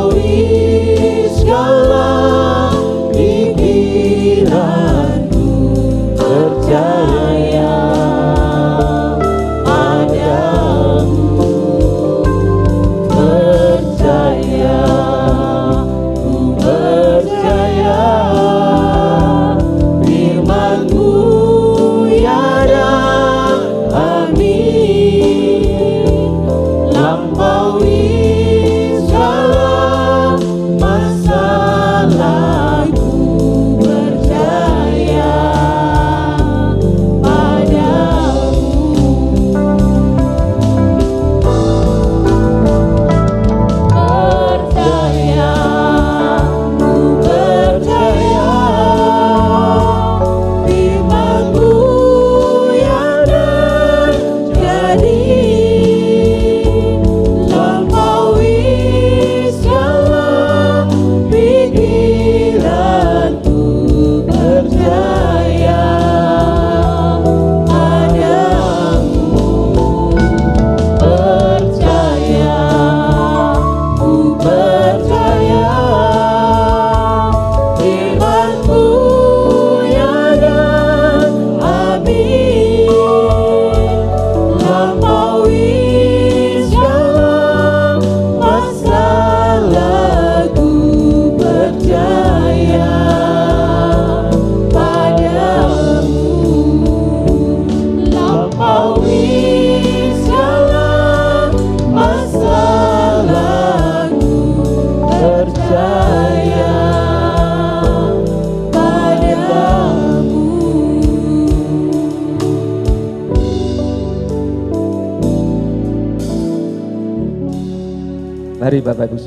always your love.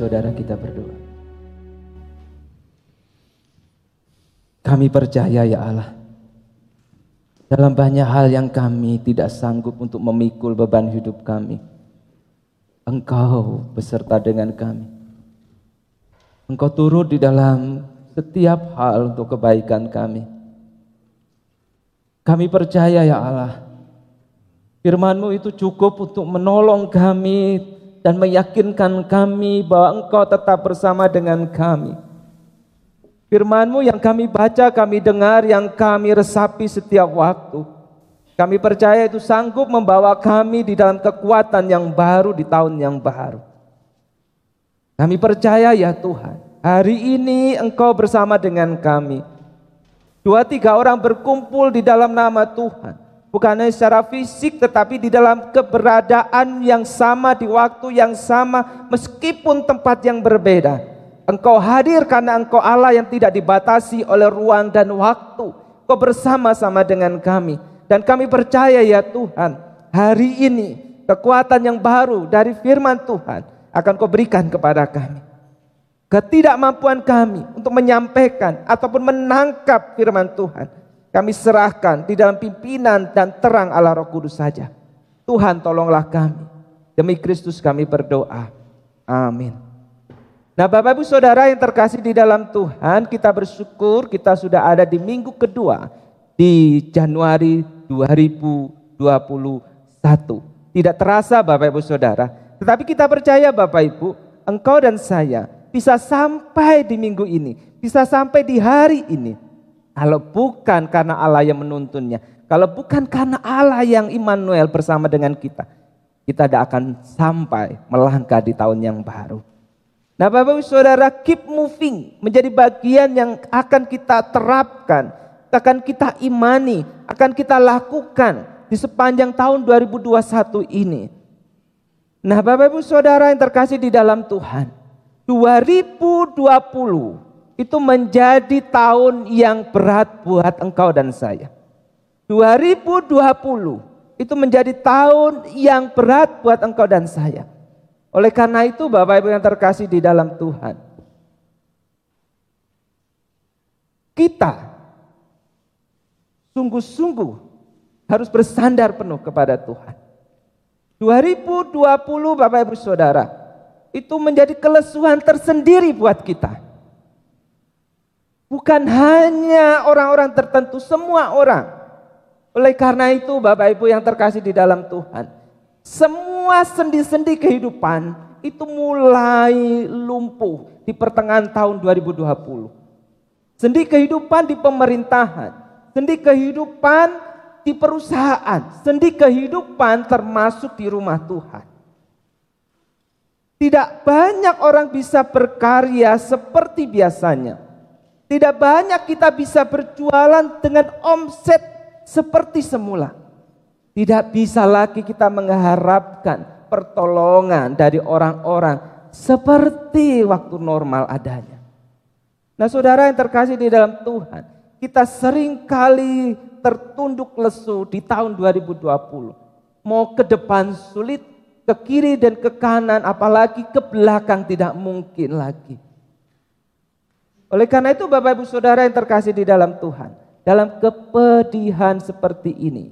Saudara kita berdoa. Kami percaya ya Allah. Dalam banyak hal yang kami tidak sanggup untuk memikul beban hidup kami. Engkau beserta dengan kami. Engkau turut di dalam setiap hal untuk kebaikan kami. Kami percaya ya Allah, firman-Mu itu cukup untuk menolong kami dan meyakinkan kami bahwa Engkau tetap bersama dengan kami. Firman-Mu yang kami baca, kami dengar, yang kami resapi setiap waktu. Kami percaya itu sanggup membawa kami di dalam kekuatan yang baru di tahun yang baru. Kami percaya ya Tuhan, hari ini Engkau bersama dengan kami. Dua tiga orang berkumpul di dalam nama Tuhan. Bukan hanya secara fisik tetapi di dalam keberadaan yang sama di waktu yang sama meskipun tempat yang berbeda. Engkau hadir karena engkau Allah yang tidak dibatasi oleh ruang dan waktu. Kau bersama-sama dengan kami. Dan kami percaya ya Tuhan, hari ini kekuatan yang baru dari firman Tuhan akan kau berikan kepada kami ketidakmampuan kami untuk menyampaikan ataupun menangkap firman Tuhan. Kami serahkan di dalam pimpinan dan terang Allah Roh Kudus saja. Tuhan tolonglah kami. Demi Kristus kami berdoa. Amin. Nah Bapak Ibu Saudara yang terkasih di dalam Tuhan, kita bersyukur kita sudah ada di minggu kedua di Januari 2021. Tidak terasa Bapak Ibu Saudara, tetapi kita percaya Bapak Ibu, engkau dan saya bisa sampai di minggu ini, bisa sampai di hari ini. Kalau bukan karena Allah yang menuntunnya, kalau bukan karena Allah yang Immanuel bersama dengan kita, kita tidak akan sampai melangkah di tahun yang baru. Nah Bapak Ibu Saudara keep moving menjadi bagian yang akan kita terapkan, akan kita imani, akan kita lakukan di sepanjang tahun 2021 ini. Nah Bapak Ibu Saudara yang terkasih di dalam Tuhan, 2020 itu menjadi tahun yang berat buat engkau dan saya. 2020 itu menjadi tahun yang berat buat engkau dan saya. Oleh karena itu Bapak Ibu yang terkasih di dalam Tuhan. Kita sungguh-sungguh harus bersandar penuh kepada Tuhan. 2020 Bapak Ibu Saudara itu menjadi kelesuhan tersendiri buat kita. Bukan hanya orang-orang tertentu, semua orang. Oleh karena itu Bapak Ibu yang terkasih di dalam Tuhan. Semua sendi-sendi kehidupan itu mulai lumpuh di pertengahan tahun 2020. Sendi kehidupan di pemerintahan, sendi kehidupan di perusahaan, sendi kehidupan termasuk di rumah Tuhan. Tidak banyak orang bisa berkarya seperti biasanya. Tidak banyak kita bisa berjualan dengan omset seperti semula. Tidak bisa lagi kita mengharapkan pertolongan dari orang-orang seperti waktu normal adanya. Nah saudara yang terkasih di dalam Tuhan, kita sering kali tertunduk lesu di tahun 2020. Mau ke depan sulit, ke kiri dan ke kanan, apalagi ke belakang tidak mungkin lagi. Oleh karena itu Bapak Ibu Saudara yang terkasih di dalam Tuhan, dalam kepedihan seperti ini,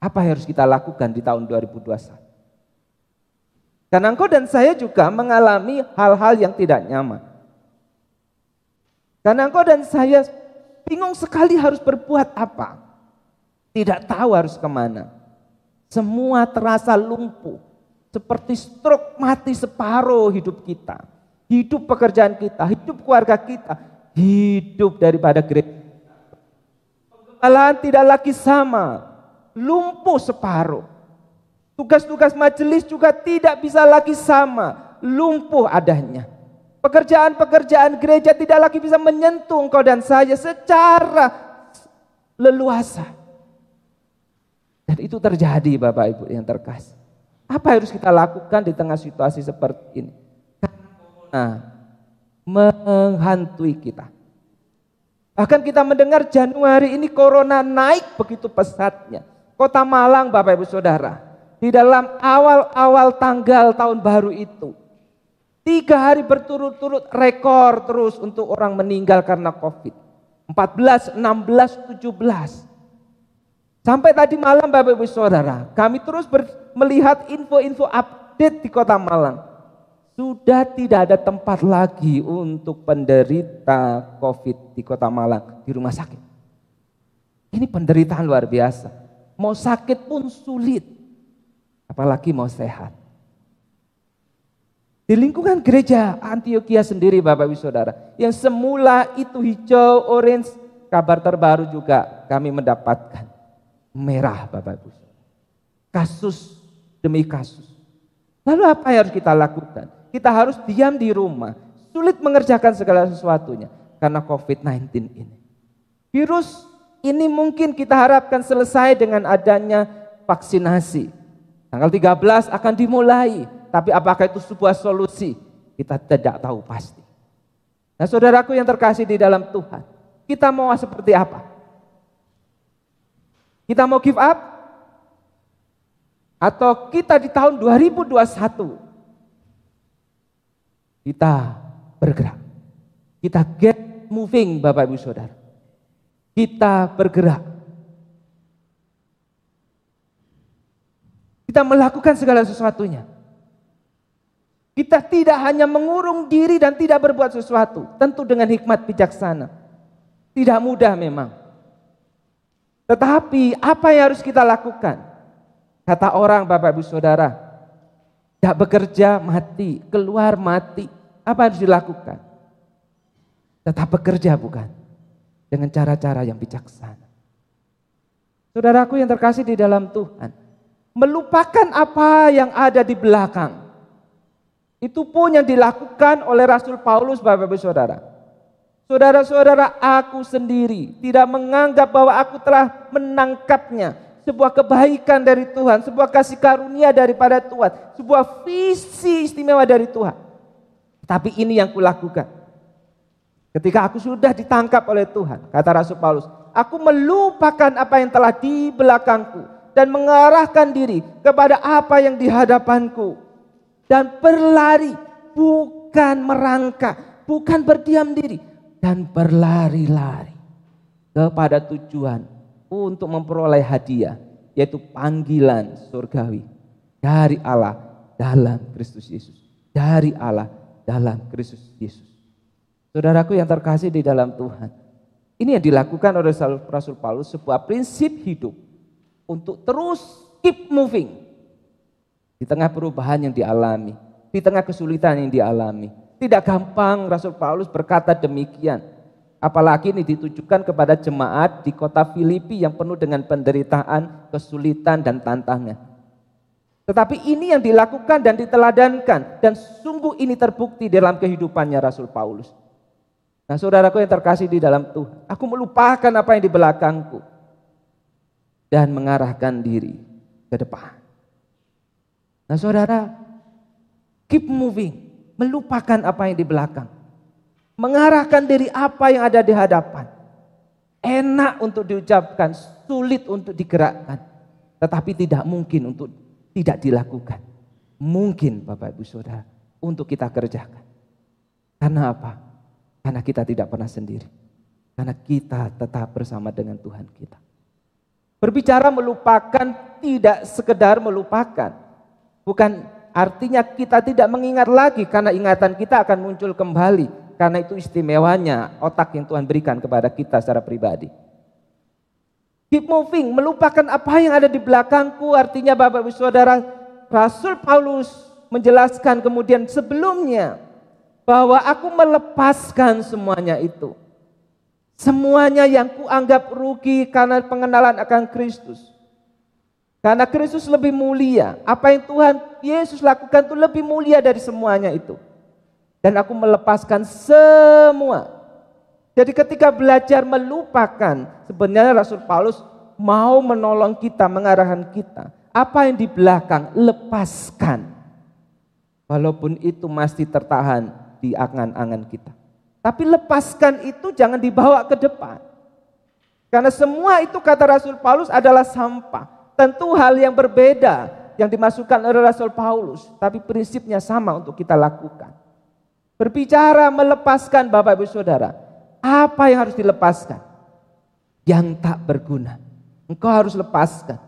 apa yang harus kita lakukan di tahun 2021? Karena engkau dan saya juga mengalami hal-hal yang tidak nyaman. Karena engkau dan saya bingung sekali harus berbuat apa. Tidak tahu harus ke mana. Semua terasa lumpuh. Seperti stroke mati separuh hidup kita. Hidup pekerjaan kita, hidup keluarga kita, hidup daripada gereja. Pengembalaan tidak lagi sama, lumpuh separuh. Tugas-tugas majelis juga tidak bisa lagi sama, lumpuh adanya. Pekerjaan-pekerjaan gereja tidak lagi bisa menyentuh engkau dan saya secara leluasa. Dan itu terjadi Bapak Ibu yang terkasih. Apa yang harus kita lakukan di tengah situasi seperti ini? Karena menghantui kita. Bahkan kita mendengar Januari ini corona naik begitu pesatnya. Kota Malang Bapak Ibu Saudara. di dalam awal-awal tanggal tahun baru itu. Tiga hari berturut-turut rekor terus untuk orang meninggal karena COVID. 14, 16, 17. Sampai tadi malam Bapak Ibu Saudara, kami terus melihat info-info update di kota Malang. Sudah tidak ada tempat lagi untuk penderita COVID di kota Malang, di rumah sakit. Ini penderitaan luar biasa. Mau sakit pun sulit, apalagi mau sehat. Di lingkungan gereja Antioquia sendiri Bapak Ibu Saudara, yang semula itu hijau, orange, kabar terbaru juga kami mendapatkan merah Bapak Ibu. Kasus demi kasus. Lalu apa yang harus kita lakukan? Kita harus diam di rumah, sulit mengerjakan segala sesuatunya karena COVID-19 ini. Virus ini mungkin kita harapkan selesai dengan adanya vaksinasi. Tanggal 13 akan dimulai, tapi apakah itu sebuah solusi? Kita tidak tahu pasti. Nah saudaraku yang terkasih di dalam Tuhan, kita mau seperti apa? Kita mau give up? Atau kita di tahun 2021, kita bergerak. Kita get moving Bapak Ibu Saudara. Kita bergerak. Kita melakukan segala sesuatunya. Kita tidak hanya mengurung diri dan tidak berbuat sesuatu, tentu dengan hikmat bijaksana. Tidak mudah memang. Tetapi apa yang harus kita lakukan? Kata orang Bapak Ibu Saudara, tidak bekerja mati, keluar mati. Apa harus dilakukan? Tetap bekerja bukan? Dengan cara-cara yang bijaksana. Saudaraku yang terkasih di dalam Tuhan, melupakan apa yang ada di belakang itu pun yang dilakukan oleh Rasul Paulus Bapak Ibu Saudara. Saudara-saudara aku sendiri tidak menganggap bahwa aku telah menangkapnya. Sebuah kebaikan dari Tuhan, sebuah kasih karunia daripada Tuhan, sebuah visi istimewa dari Tuhan. Tapi ini yang kulakukan. Ketika aku sudah ditangkap oleh Tuhan, kata Rasul Paulus, aku melupakan apa yang telah di belakangku dan mengarahkan diri kepada apa yang di hadapanku dan berlari, bukan merangkak, bukan berdiam diri dan berlari-lari kepada tujuan untuk memperoleh hadiah yaitu panggilan surgawi dari Allah dalam Kristus Yesus. Dari Allah dalam Kristus Yesus. Saudaraku yang terkasih di dalam Tuhan. Ini yang dilakukan oleh Rasul Paulus sebuah prinsip hidup untuk terus keep moving di tengah perubahan yang dialami, di tengah kesulitan yang dialami. Tidak gampang Rasul Paulus berkata demikian. Apalagi ini ditujukan kepada jemaat di kota Filipi yang penuh dengan penderitaan, kesulitan, dan tantangan. Tetapi ini yang dilakukan dan diteladankan. Dan sungguh ini terbukti dalam kehidupannya Rasul Paulus. Nah saudaraku yang terkasih di dalam Tuhan. Aku melupakan apa yang di belakangku. Dan mengarahkan diri ke depan. Nah saudara, keep moving. Melupakan apa yang di belakang. Mengarahkan diri apa yang ada di hadapan. Enak untuk diucapkan, sulit untuk digerakkan. Tetapi tidak mungkin untuk tidak dilakukan. Mungkin Bapak Ibu Saudara untuk kita kerjakan. Karena apa? Karena kita tidak pernah sendiri. Karena kita tetap bersama dengan Tuhan kita. Berbicara melupakan tidak sekedar melupakan. Bukan artinya kita tidak mengingat lagi karena ingatan kita akan muncul kembali. Karena itu istimewanya otak yang Tuhan berikan kepada kita secara pribadi. Keep moving, melupakan apa yang ada di belakangku. Artinya Bapak Ibu Saudara, Rasul Paulus menjelaskan kemudian sebelumnya bahwa aku melepaskan semuanya itu. Semuanya yang kuanggap rugi karena pengenalan akan Kristus. Karena Kristus lebih mulia. Apa yang Tuhan Yesus lakukan itu lebih mulia dari semuanya itu. Dan aku melepaskan semua. Jadi ketika belajar melupakan, sebenarnya Rasul Paulus mau menolong kita, mengarahkan kita. Apa yang di belakang, lepaskan. Walaupun itu masih tertahan di angan-angan kita. Tapi lepaskan itu jangan dibawa ke depan. Karena semua itu kata Rasul Paulus adalah sampah tentu hal yang berbeda yang dimasukkan oleh Rasul Paulus, tapi prinsipnya sama untuk kita lakukan. Berbicara melepaskan Bapak Ibu Saudara, apa yang harus dilepaskan? Yang tak berguna. Engkau harus lepaskan.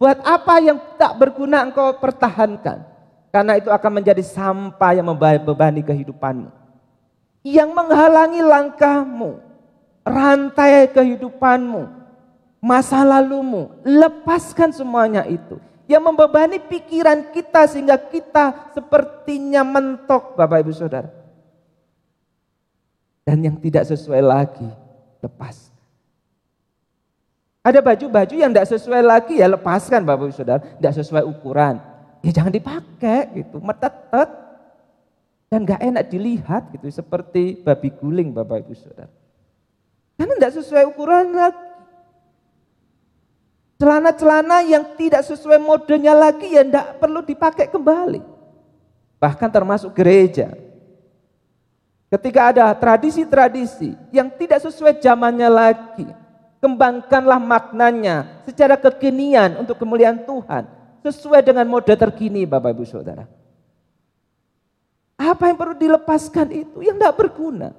Buat apa yang tak berguna engkau pertahankan? Karena itu akan menjadi sampah yang membebani kehidupanmu. Yang menghalangi langkahmu, rantai kehidupanmu, masa lalumu. Lepaskan semuanya itu. Yang membebani pikiran kita sehingga kita sepertinya mentok Bapak Ibu Saudara. Dan yang tidak sesuai lagi, lepas. Ada baju-baju yang tidak sesuai lagi ya lepaskan Bapak Ibu Saudara, tidak sesuai ukuran ya jangan dipakai gitu, metetet dan nggak enak dilihat gitu seperti babi guling Bapak Ibu Saudara. Karena tidak sesuai ukuran lagi. Celana-celana yang tidak sesuai modenya lagi ya tidak perlu dipakai kembali. Bahkan termasuk gereja. Ketika ada tradisi-tradisi yang tidak sesuai zamannya lagi, kembangkanlah maknanya secara kekinian untuk kemuliaan Tuhan sesuai dengan mode terkini Bapak Ibu Saudara. Apa yang perlu dilepaskan itu yang tidak berguna.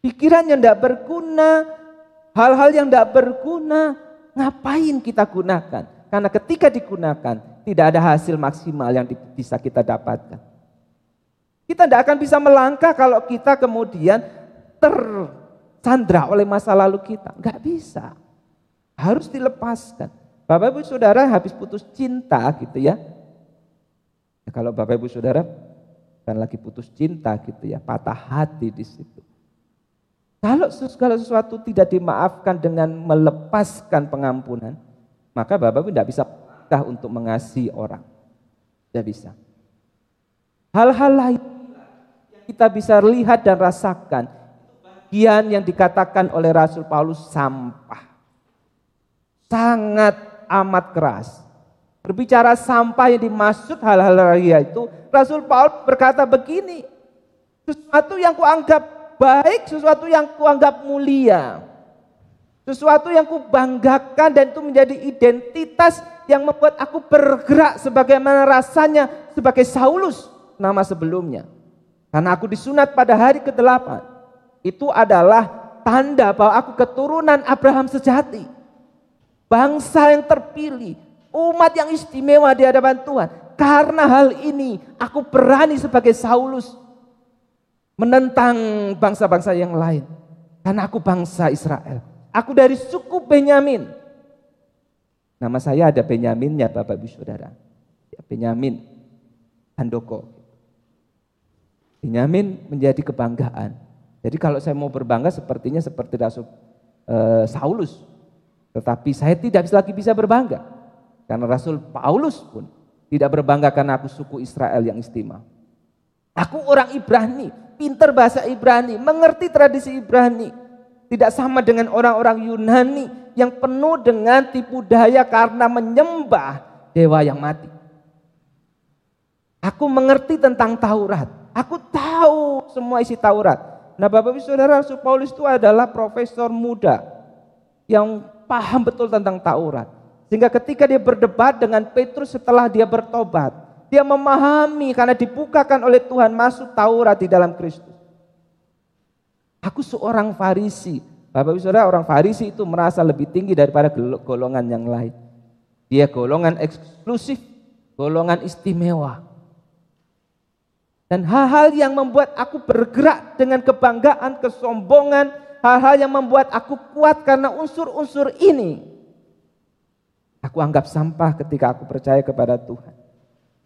Pikiran yang tidak berguna, hal-hal yang tidak berguna, ngapain kita gunakan? Karena ketika digunakan, tidak ada hasil maksimal yang bisa kita dapatkan. Kita tidak akan bisa melangkah kalau kita kemudian tersandra oleh masa lalu kita. Enggak bisa. Harus dilepaskan. Bapak Ibu Saudara habis putus cinta gitu ya. ya kalau Bapak Ibu Saudara kan lagi putus cinta gitu ya, patah hati di situ. Kalau segala sesuatu tidak dimaafkan dengan melepaskan pengampunan, maka Bapak Ibu tidak bisa untuk mengasihi orang. Tidak bisa. Hal-hal lain kita bisa lihat dan rasakan, bagian yang dikatakan oleh Rasul Paulus sampah. Sangat amat keras. Berbicara sampah yang dimaksud hal-hal ria itu, Rasul Paul berkata begini, sesuatu yang kuanggap baik, sesuatu yang kuanggap mulia, sesuatu yang kubanggakan dan itu menjadi identitas yang membuat aku bergerak sebagaimana rasanya sebagai Saulus nama sebelumnya. Karena aku disunat pada hari ke-8. Itu adalah tanda bahwa aku keturunan Abraham sejati bangsa yang terpilih, umat yang istimewa di hadapan Tuhan. Karena hal ini aku berani sebagai Saulus menentang bangsa-bangsa yang lain. Karena aku bangsa Israel. Aku dari suku Benyamin. Nama saya ada Benyaminnya Bapak Ibu Saudara. Ya, Benyamin Handoko. Benyamin menjadi kebanggaan. Jadi kalau saya mau berbangga sepertinya seperti Rasul uh, Saulus tetapi saya tidak lagi bisa berbangga. Karena Rasul Paulus pun tidak berbangga karena aku suku Israel yang istimewa. Aku orang Ibrani, pinter bahasa Ibrani, mengerti tradisi Ibrani. Tidak sama dengan orang-orang Yunani yang penuh dengan tipu daya karena menyembah dewa yang mati. Aku mengerti tentang Taurat. Aku tahu semua isi Taurat. Nah Bapak Ibu Saudara, Rasul Paulus itu adalah profesor muda yang paham betul tentang Taurat. Sehingga ketika dia berdebat dengan Petrus setelah dia bertobat, dia memahami karena dibukakan oleh Tuhan masuk Taurat di dalam Kristus. Aku seorang Farisi. Bapak Ibu Saudara, orang Farisi itu merasa lebih tinggi daripada golongan yang lain. Dia golongan eksklusif, golongan istimewa. Dan hal-hal yang membuat aku bergerak dengan kebanggaan, kesombongan, hal-hal yang membuat aku kuat karena unsur-unsur ini. Aku anggap sampah ketika aku percaya kepada Tuhan.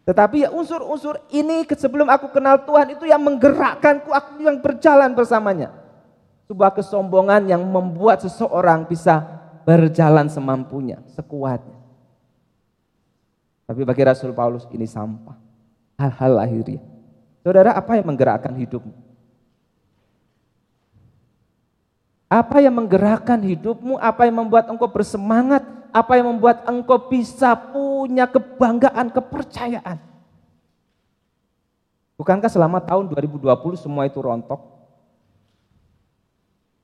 Tetapi ya unsur-unsur ini sebelum aku kenal Tuhan itu yang menggerakkanku, aku yang berjalan bersamanya. Sebuah kesombongan yang membuat seseorang bisa berjalan semampunya, sekuatnya. Tapi bagi Rasul Paulus ini sampah. Hal-hal lahiriah. Saudara, apa yang menggerakkan hidupmu? Apa yang menggerakkan hidupmu? Apa yang membuat engkau bersemangat? Apa yang membuat engkau bisa punya kebanggaan, kepercayaan? Bukankah selama tahun 2020 semua itu rontok?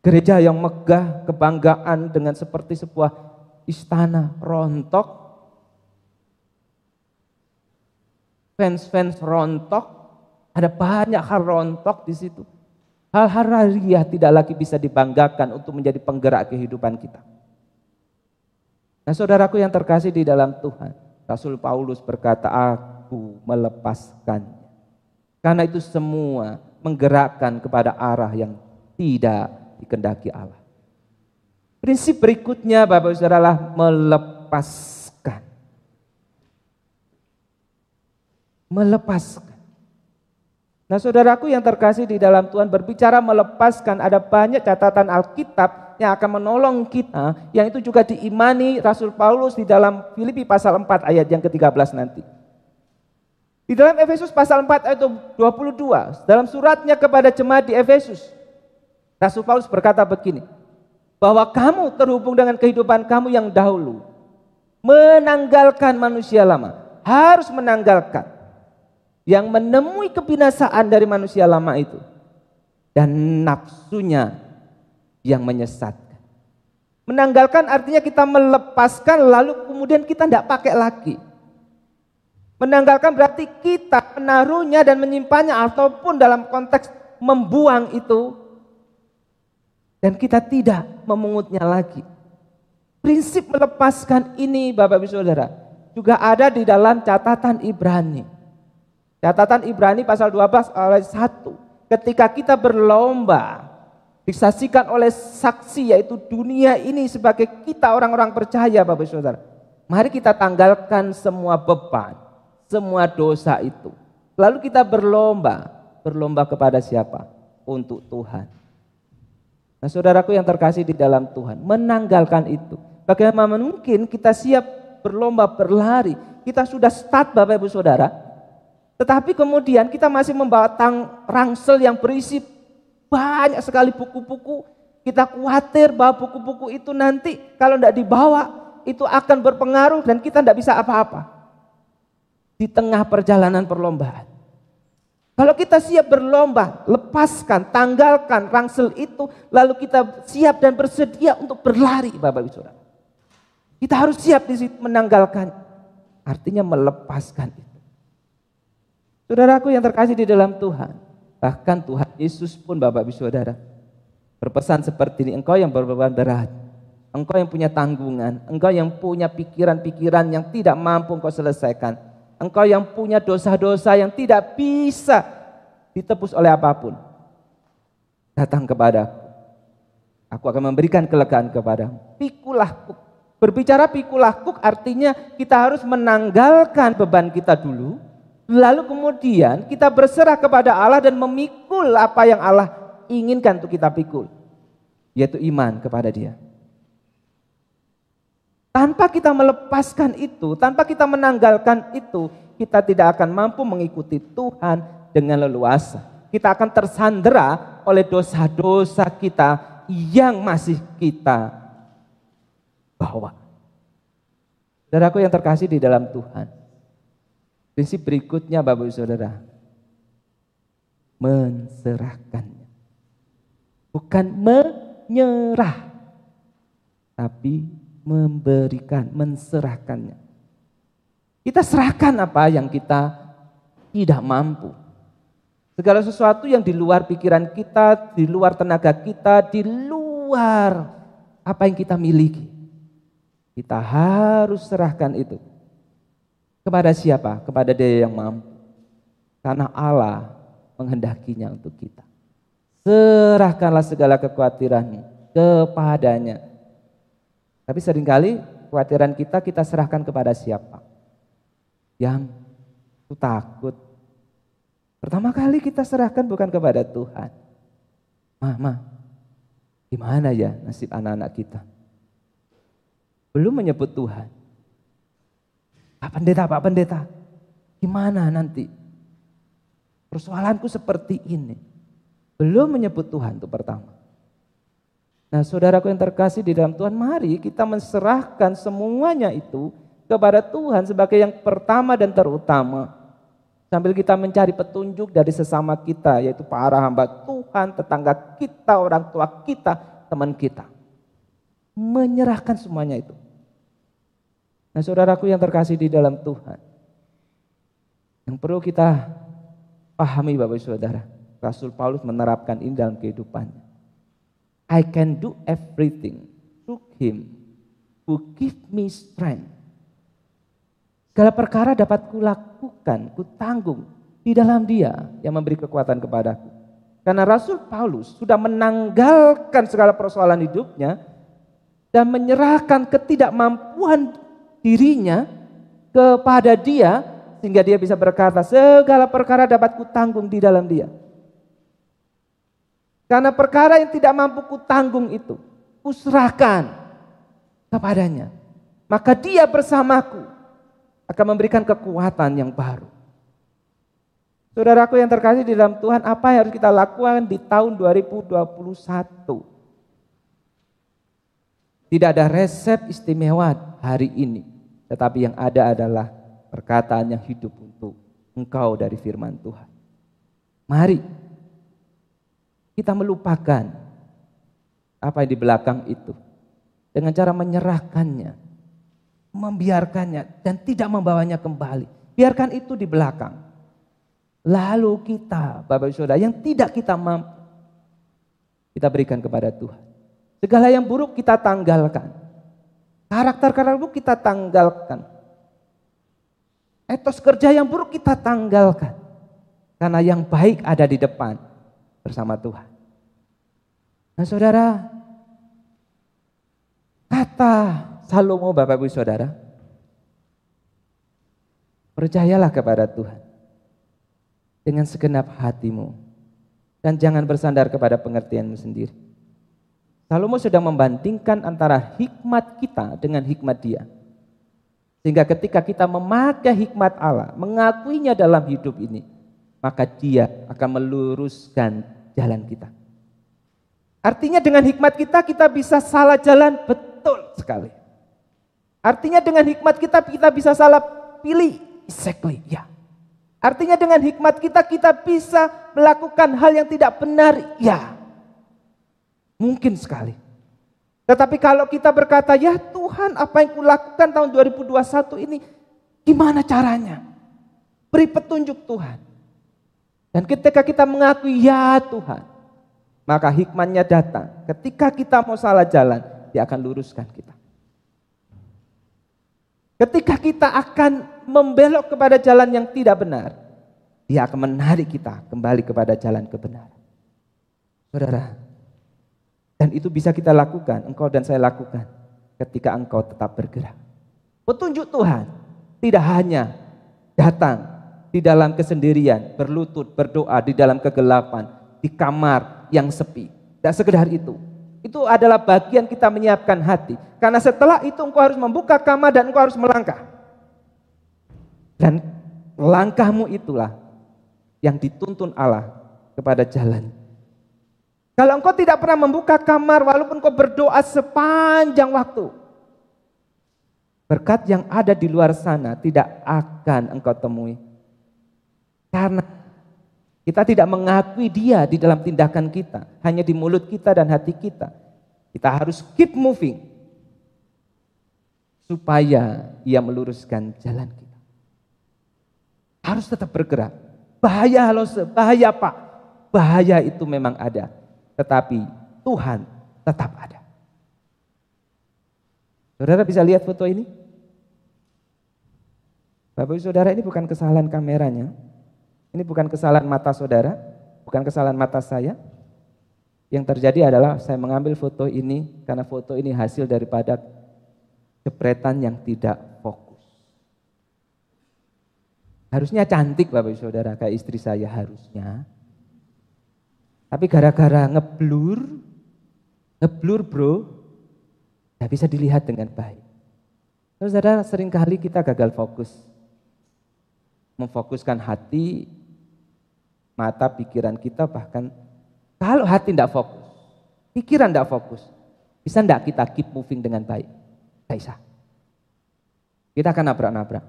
Gereja yang megah, kebanggaan dengan seperti sebuah istana rontok. fans-fans rontok, ada banyak hal rontok di situ. Hal-hal rariah tidak lagi bisa dibanggakan untuk menjadi penggerak kehidupan kita. Nah saudaraku yang terkasih di dalam Tuhan, Rasul Paulus berkata, aku melepaskannya. Karena itu semua menggerakkan kepada arah yang tidak dikendaki Allah. Prinsip berikutnya Bapak Saudara adalah melepaskan. Melepaskan. Nah saudaraku yang terkasih di dalam Tuhan berbicara melepaskan ada banyak catatan Alkitab yang akan menolong kita yang itu juga diimani Rasul Paulus di dalam Filipi pasal 4 ayat yang ke-13 nanti. Di dalam Efesus pasal 4 ayat 22 dalam suratnya kepada jemaat di Efesus Rasul Paulus berkata begini bahwa kamu terhubung dengan kehidupan kamu yang dahulu menanggalkan manusia lama harus menanggalkan yang menemui kebinasaan dari manusia lama itu dan nafsunya yang menyesatkan. Menanggalkan artinya kita melepaskan lalu kemudian kita tidak pakai lagi. Menanggalkan berarti kita menaruhnya dan menyimpannya ataupun dalam konteks membuang itu dan kita tidak memungutnya lagi. Prinsip melepaskan ini Bapak Ibu Saudara juga ada di dalam catatan Ibrani. Catatan Ibrani pasal 12 ayat 1. Ketika kita berlomba disaksikan oleh saksi yaitu dunia ini sebagai kita orang-orang percaya Bapak Saudara. Mari kita tanggalkan semua beban, semua dosa itu. Lalu kita berlomba, berlomba kepada siapa? Untuk Tuhan. Nah saudaraku yang terkasih di dalam Tuhan, menanggalkan itu. Bagaimana mungkin kita siap berlomba berlari, kita sudah start Bapak Ibu Saudara, tetapi kemudian kita masih membawa tang rangsel yang berisi banyak sekali buku-buku. Kita khawatir bahwa buku-buku itu nanti kalau tidak dibawa itu akan berpengaruh dan kita tidak bisa apa-apa. Di tengah perjalanan perlombaan. Kalau kita siap berlomba, lepaskan, tanggalkan rangsel itu, lalu kita siap dan bersedia untuk berlari, Bapak Ibu. Kita harus siap di situ menanggalkan. Artinya melepaskan. Saudaraku yang terkasih di dalam Tuhan, bahkan Tuhan Yesus pun Bapak Ibu Saudara berpesan seperti ini, engkau yang berbeban berat, engkau yang punya tanggungan, engkau yang punya pikiran-pikiran yang tidak mampu engkau selesaikan, engkau yang punya dosa-dosa yang tidak bisa ditebus oleh apa pun. Datang kepada aku akan memberikan kelegaan kepada Pikulah Berbicara pikulah kuk artinya kita harus menanggalkan beban kita dulu, Lalu kemudian kita berserah kepada Allah dan memikul apa yang Allah inginkan untuk kita pikul. Yaitu iman kepada dia. Tanpa kita melepaskan itu, tanpa kita menanggalkan itu, kita tidak akan mampu mengikuti Tuhan dengan leluasa. Kita akan tersandera oleh dosa-dosa kita yang masih kita bawa. Saudaraku yang terkasih di dalam Tuhan. Prinsip berikutnya Bapak Ibu Saudara. Menserahkannya. Bukan menyerah. Tapi memberikan, menserahkannya. Kita serahkan apa yang kita tidak mampu. Segala sesuatu yang di luar pikiran kita, di luar tenaga kita, di luar apa yang kita miliki. Kita harus serahkan itu kepada siapa? Kepada dia yang mampu. Karena Allah menghendakinya untuk kita. Serahkanlah segala kekhawatiran kepadanya. Tapi sering kali kekhawatiran kita kita serahkan kepada siapa? Yang takut. Pertama kali kita serahkan bukan kepada Tuhan. Mama, gimana ya nasib anak-anak kita? Belum menyebut Tuhan. Pak Pendeta, Pak Pendeta, gimana nanti? Persoalanku seperti ini. Belum menyebut Tuhan itu pertama. Nah saudaraku yang terkasih di dalam Tuhan, mari kita menserahkan semuanya itu kepada Tuhan sebagai yang pertama dan terutama. Sambil kita mencari petunjuk dari sesama kita, yaitu para hamba Tuhan, tetangga kita, orang tua kita, teman kita. Menyerahkan semuanya itu. Nah saudaraku yang terkasih di dalam Tuhan. Yang perlu kita pahami Bapak Saudara, Rasul Paulus menerapkan ini dalam kehidupannya. I can do everything through him who give me strength. Segala perkara dapat kulakukan, kutanggung di dalam dia yang memberi kekuatan kepadaku. Karena Rasul Paulus sudah menanggalkan segala persoalan hidupnya dan menyerahkan ketidakmampuan dirinya kepada dia sehingga dia bisa berkata segala perkara dapat kutanggung di dalam dia. Karena perkara yang tidak mampu kutanggung itu, kuserahkan kepadanya. Maka dia bersamaku akan memberikan kekuatan yang baru. Saudaraku yang terkasih di dalam Tuhan, apa yang harus kita lakukan di tahun 2021? Tidak ada resep istimewa hari ini, tetapi yang ada adalah perkataan yang hidup untuk engkau dari firman Tuhan. Mari kita melupakan apa yang di belakang itu dengan cara menyerahkannya, membiarkannya dan tidak membawanya kembali. Biarkan itu di belakang. Lalu kita, Bapak Ibu Saudara, yang tidak kita mampu, kita berikan kepada Tuhan. Segala yang buruk kita tanggalkan. Karakter-karakter buruk kita tanggalkan. Etos kerja yang buruk kita tanggalkan. Karena yang baik ada di depan bersama Tuhan. Nah saudara, kata Salomo Bapak Ibu Saudara, percayalah kepada Tuhan dengan segenap hatimu dan jangan bersandar kepada pengertianmu sendiri. Salomo sedang membandingkan antara hikmat kita dengan hikmat dia. Sehingga ketika kita memakai hikmat Allah, mengakuinya dalam hidup ini, maka dia akan meluruskan jalan kita. Artinya dengan hikmat kita kita bisa salah jalan betul sekali. Artinya dengan hikmat kita kita bisa salah pilih exactly ya. Artinya dengan hikmat kita kita bisa melakukan hal yang tidak benar ya. Mungkin sekali. Tetapi kalau kita berkata ya Tuhan apa yang kulakukan tahun 2021 ini gimana caranya? Beri petunjuk Tuhan. Dan ketika kita mengakui ya Tuhan, maka hikmatnya datang. Ketika kita mau salah jalan, dia akan luruskan kita. Ketika kita akan membelok kepada jalan yang tidak benar, dia akan menarik kita kembali kepada jalan kebenaran. Saudara, dan itu bisa kita lakukan, engkau dan saya lakukan ketika engkau tetap bergerak. Petunjuk Tuhan tidak hanya datang di dalam kesendirian, berlutut, berdoa di dalam kegelapan, di kamar, yang sepi. Dan sekedar itu. Itu adalah bagian kita menyiapkan hati. Karena setelah itu engkau harus membuka kamar dan engkau harus melangkah. Dan langkahmu itulah yang dituntun Allah kepada jalan. Kalau engkau tidak pernah membuka kamar walaupun engkau berdoa sepanjang waktu. Berkat yang ada di luar sana tidak akan engkau temui. Karena kita tidak mengakui dia di dalam tindakan kita, hanya di mulut kita dan hati kita. Kita harus keep moving supaya ia meluruskan jalan kita. Harus tetap bergerak. Bahaya loh, bahaya Pak. Bahaya itu memang ada, tetapi Tuhan tetap ada. Saudara bisa lihat foto ini? Bapak Ibu Saudara ini bukan kesalahan kameranya, ini bukan kesalahan mata saudara, bukan kesalahan mata saya. Yang terjadi adalah saya mengambil foto ini karena foto ini hasil daripada jepretan yang tidak fokus. Harusnya cantik Bapak Ibu Saudara kayak istri saya harusnya. Tapi gara-gara ngeblur, ngeblur bro, tidak bisa dilihat dengan baik. Terus saudara sering kali kita gagal fokus. Memfokuskan hati mata pikiran kita bahkan kalau hati tidak fokus, pikiran tidak fokus, bisa tidak kita keep moving dengan baik? Tidak bisa. Kita akan nabrak-nabrak.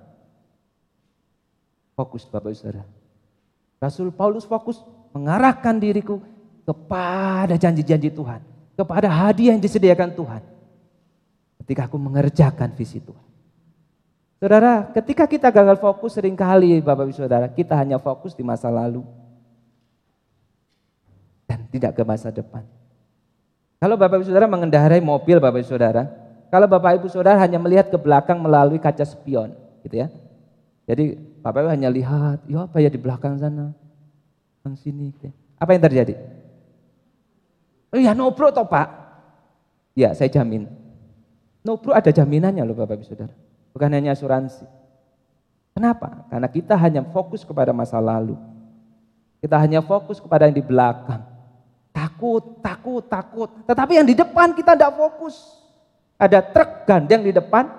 Fokus Bapak Ibu Saudara. Rasul Paulus fokus mengarahkan diriku kepada janji-janji Tuhan. Kepada hadiah yang disediakan Tuhan. Ketika aku mengerjakan visi Tuhan. Saudara, ketika kita gagal fokus sering kali Bapak Ibu Saudara, kita hanya fokus di masa lalu. Dan tidak ke masa depan. Kalau Bapak Ibu Saudara mengendarai mobil Bapak Ibu Saudara, kalau Bapak Ibu Saudara hanya melihat ke belakang melalui kaca spion, gitu ya. Jadi Bapak Ibu hanya lihat, ya apa ya di belakang sana, yang sini. Gitu. Ya. Apa yang terjadi? Oh ya nobro toh Pak. Ya saya jamin. Nobro ada jaminannya loh Bapak Ibu Saudara. Bukan hanya asuransi. Kenapa? Karena kita hanya fokus kepada masa lalu. Kita hanya fokus kepada yang di belakang. Takut, takut, takut. Tetapi yang di depan kita tidak fokus. Ada truk gandeng di depan,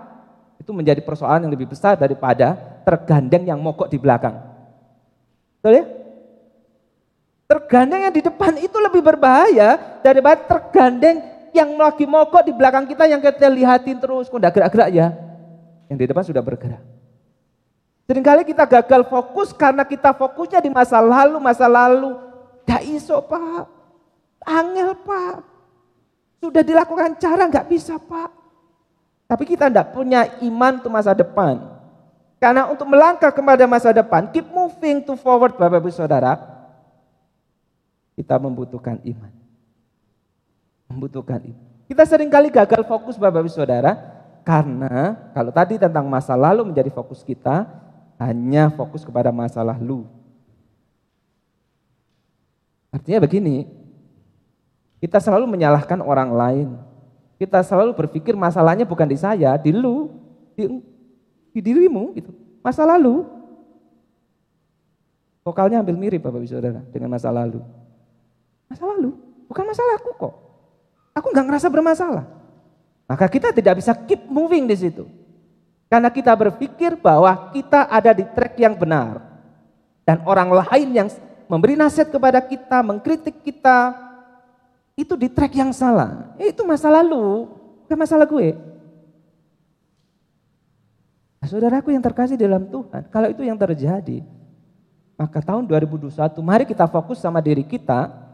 itu menjadi persoalan yang lebih besar daripada truk gandeng yang mogok di belakang. Betul ya? Truk gandeng yang di depan itu lebih berbahaya daripada truk gandeng yang lagi mogok di belakang kita yang kita lihatin terus. Kok gerak-gerak ya? Yang di depan sudah bergerak. Seringkali kita gagal fokus karena kita fokusnya di masa lalu, masa lalu. Gak iso pak, angel pak. Sudah dilakukan cara gak bisa pak. Tapi kita tidak punya iman untuk masa depan. Karena untuk melangkah kepada masa depan, keep moving to forward Bapak Ibu Saudara, kita membutuhkan iman. Membutuhkan iman. Kita sering kali gagal fokus Bapak Ibu Saudara, karena kalau tadi tentang masa lalu menjadi fokus kita, hanya fokus kepada masa lalu. Artinya begini, kita selalu menyalahkan orang lain. Kita selalu berpikir masalahnya bukan di saya, di lu, di, di dirimu gitu. Masa lalu. Vokalnya ambil mirip Bapak Ibu Saudara dengan masa lalu. Masa lalu, bukan masalahku kok. Aku nggak ngerasa bermasalah. Maka kita tidak bisa keep moving di situ. Karena kita berpikir bahwa kita ada di track yang benar. Dan orang lain yang memberi nasihat kepada kita, mengkritik kita, itu di track yang salah. Itu masa lalu, bukan masalah gue. Nah, saudaraku yang terkasih dalam Tuhan, kalau itu yang terjadi, maka tahun 2021 mari kita fokus sama diri kita.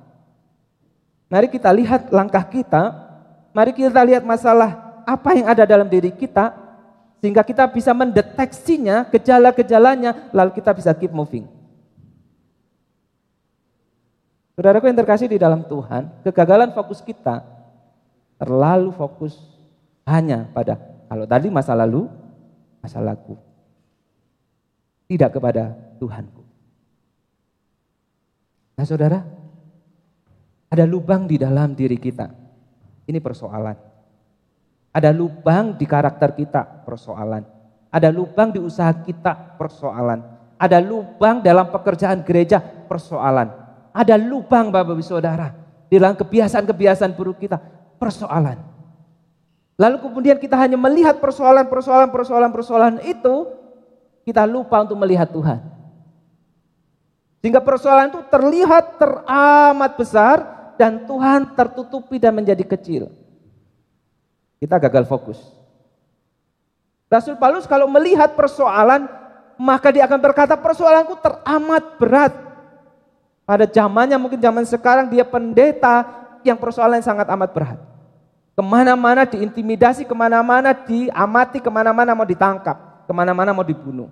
Mari kita lihat langkah kita, Mari kita lihat masalah apa yang ada dalam diri kita sehingga kita bisa mendeteksinya, gejala-gejalanya, lalu kita bisa keep moving. Saudaraku yang terkasih di dalam Tuhan, kegagalan fokus kita terlalu fokus hanya pada kalau tadi masa lalu, masa lalu. Tidak kepada Tuhanku. Nah saudara, ada lubang di dalam diri kita ini persoalan. Ada lubang di karakter kita, persoalan. Ada lubang di usaha kita, persoalan. Ada lubang dalam pekerjaan gereja, persoalan. Ada lubang Bapak Ibu Saudara di dalam kebiasaan-kebiasaan buruk kita, persoalan. Lalu kemudian kita hanya melihat persoalan, persoalan, persoalan, persoalan itu, kita lupa untuk melihat Tuhan. Sehingga persoalan itu terlihat teramat besar, dan Tuhan tertutupi dan menjadi kecil. Kita gagal fokus. Rasul Paulus kalau melihat persoalan, maka dia akan berkata persoalanku teramat berat. Pada zamannya mungkin zaman sekarang dia pendeta yang persoalan sangat amat berat. Ke mana-mana diintimidasi, ke mana-mana diamati, ke mana-mana mau ditangkap, ke mana-mana mau dibunuh.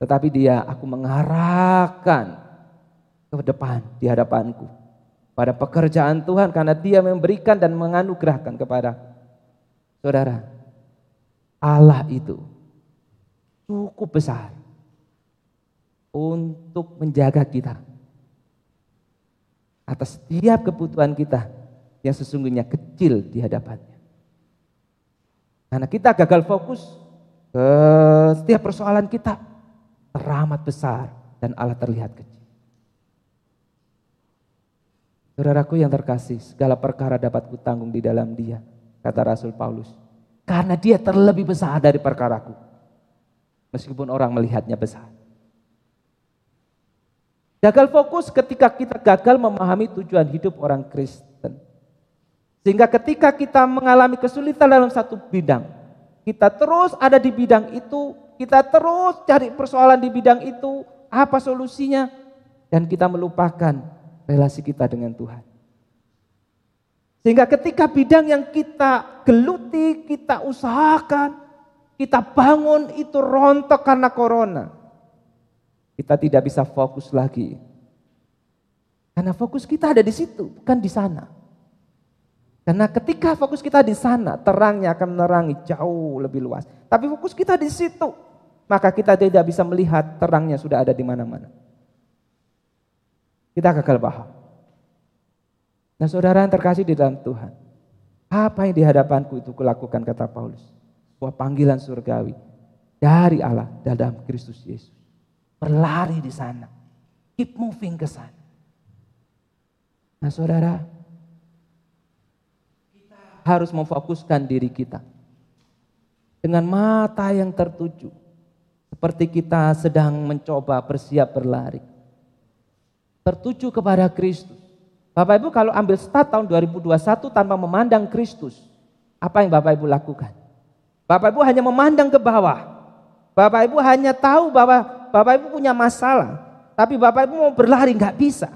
Tetapi dia, aku mengarahkan ke depan di hadapanku. Pada pekerjaan Tuhan karena dia memberikan dan menganugerahkan kepada saudara. Allah itu cukup besar untuk menjaga kita atas setiap kebutuhan kita yang sesungguhnya kecil di hadapannya. Karena kita gagal fokus ke setiap persoalan kita teramat besar dan Allah terlihat kecil. Saudaraku yang terkasih, segala perkara dapat kutanggung di dalam dia, kata Rasul Paulus. Karena dia terlebih besar dari perkaraku. Meskipun orang melihatnya besar. Gagal fokus ketika kita gagal memahami tujuan hidup orang Kristen. Sehingga ketika kita mengalami kesulitan dalam satu bidang, kita terus ada di bidang itu, kita terus cari persoalan di bidang itu, apa solusinya, dan kita melupakan relasi kita dengan Tuhan. Sehingga ketika bidang yang kita geluti, kita usahakan, Kita bangun itu rontok karena corona. Kita tidak bisa fokus lagi. Karena fokus kita ada di situ, bukan di sana. Karena ketika fokus kita di sana, terangnya akan menerangi jauh lebih luas. Tapi fokus kita di situ, maka kita tidak bisa melihat terangnya sudah ada di mana-mana. Kita gagal paham. Nah saudara yang terkasih di dalam Tuhan, apa yang di hadapanku itu kulakukan kata Paulus. Sebuah panggilan surgawi dari Allah dalam Kristus Yesus. Berlari di sana. Keep moving ke sana. Nah saudara, harus memfokuskan diri kita dengan mata yang tertuju, seperti kita sedang mencoba bersiap berlari, tertuju kepada Kristus. Bapak Ibu kalau ambil start tahun 2021 tanpa memandang Kristus, apa yang Bapak Ibu lakukan? Bapak Ibu hanya memandang ke bawah. Bapak Ibu hanya tahu bahwa Bapak Ibu punya masalah, tapi Bapak Ibu mau berlari nggak bisa.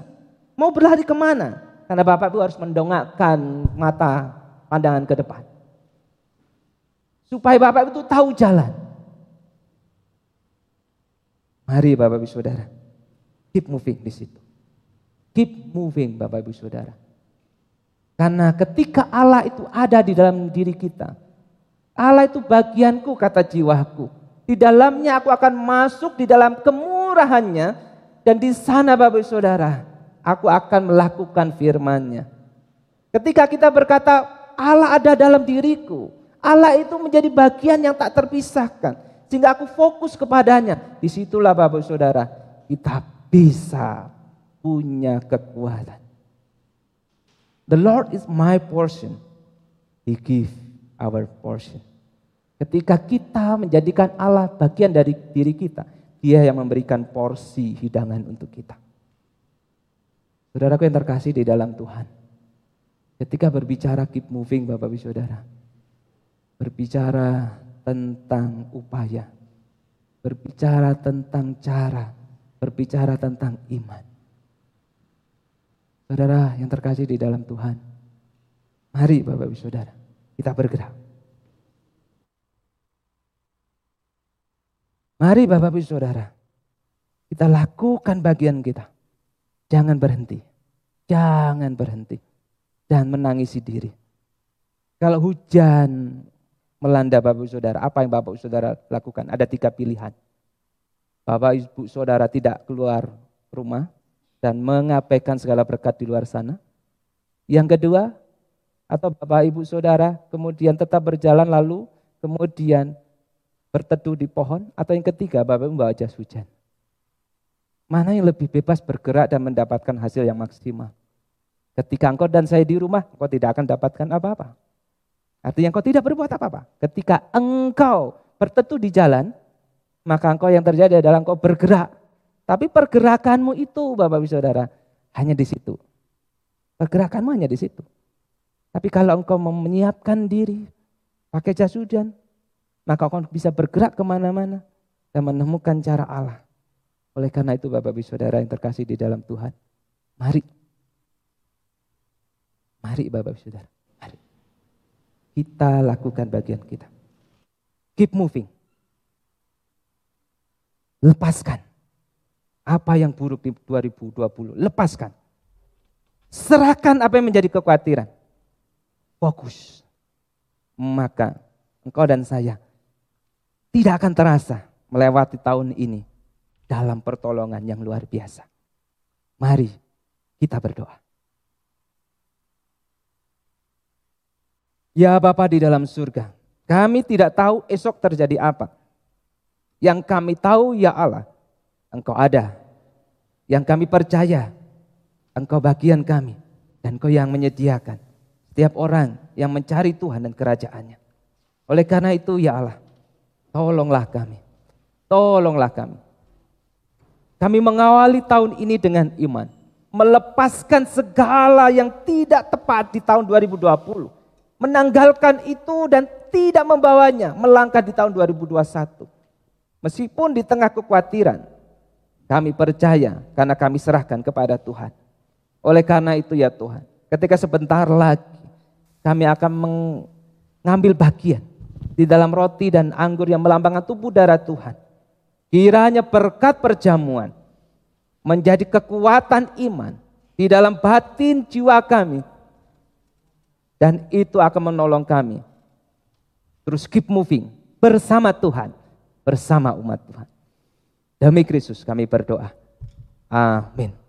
Mau berlari ke mana? Karena Bapak Ibu harus mendongakkan mata pandangan ke depan. Supaya Bapak itu tahu jalan. Mari Bapak Ibu Saudara, keep moving di situ. Keep moving Bapak Ibu Saudara. Karena ketika Allah itu ada di dalam diri kita, Allah itu bagianku kata jiwaku. Di dalamnya aku akan masuk di dalam kemurahannya dan di sana Bapak Ibu Saudara, aku akan melakukan firman-Nya. Ketika kita berkata Allah ada dalam diriku. Allah itu menjadi bagian yang tak terpisahkan. Sehingga aku fokus kepadanya. Di situlah Bapak Saudara, kita bisa punya kekuatan. The Lord is my portion. He give our portion. Ketika kita menjadikan Allah bagian dari diri kita, dia yang memberikan porsi hidangan untuk kita. Saudaraku yang terkasih di dalam Tuhan. Ketika berbicara keep moving Bapak Ibu Saudara. Berbicara tentang upaya. Berbicara tentang cara. Berbicara tentang iman. Saudara yang terkasih di dalam Tuhan. Mari Bapak Ibu Saudara. Kita bergerak. Mari Bapak Ibu Saudara. Kita lakukan bagian kita. Jangan berhenti. Jangan berhenti dan menangisi diri. Kalau hujan melanda Bapak Ibu Saudara, apa yang Bapak Ibu Saudara lakukan? Ada tiga pilihan. Bapak Ibu Saudara tidak keluar rumah dan mengabaikan segala berkat di luar sana. Yang kedua, atau Bapak Ibu Saudara kemudian tetap berjalan lalu kemudian berteduh di pohon. Atau yang ketiga, Bapak Ibu membawa jas hujan. Mana yang lebih bebas bergerak dan mendapatkan hasil yang maksimal? Ketika engkau dan saya di rumah, engkau tidak akan dapatkan apa-apa. Artinya engkau tidak berbuat apa-apa. Ketika engkau berteduh di jalan, maka engkau yang terjadi adalah engkau bergerak. Tapi pergerakanmu itu Bapak Ibu Saudara, hanya di situ. Pergerakanmu hanya di situ. Tapi kalau engkau menyiapkan diri, pakai jas hujan, maka engkau bisa bergerak ke mana-mana dan menemukan cara Allah. Oleh karena itu Bapak Ibu Saudara yang terkasih di dalam Tuhan, mari Mari Bapak Ibu Saudara, mari. Kita lakukan bagian kita. Keep moving. Lepaskan. Apa yang buruk di 2020, lepaskan. Serahkan apa yang menjadi kekhawatiran. Fokus. Maka engkau dan saya tidak akan terasa melewati tahun ini dalam pertolongan yang luar biasa. Mari kita berdoa. Ya Bapa di dalam surga, kami tidak tahu esok terjadi apa. Yang kami tahu ya Allah, Engkau ada. Yang kami percaya, Engkau bagian kami. Dan Engkau yang menyediakan setiap orang yang mencari Tuhan dan kerajaannya. Oleh karena itu ya Allah, tolonglah kami. Tolonglah kami. Kami mengawali tahun ini dengan iman. Melepaskan segala yang tidak tepat di tahun 2020 menanggalkan itu dan tidak membawanya melangkah di tahun 2021. Meskipun di tengah kekhawatiran, kami percaya karena kami serahkan kepada Tuhan. Oleh karena itu ya Tuhan, ketika sebentar lagi kami akan mengambil bagian di dalam roti dan anggur yang melambangkan tubuh darah Tuhan. Kiranya berkat perjamuan menjadi kekuatan iman di dalam batin jiwa kami. Dan itu akan menolong kami. Terus keep moving bersama Tuhan, bersama umat Tuhan. Demi Kristus kami berdoa. Amin.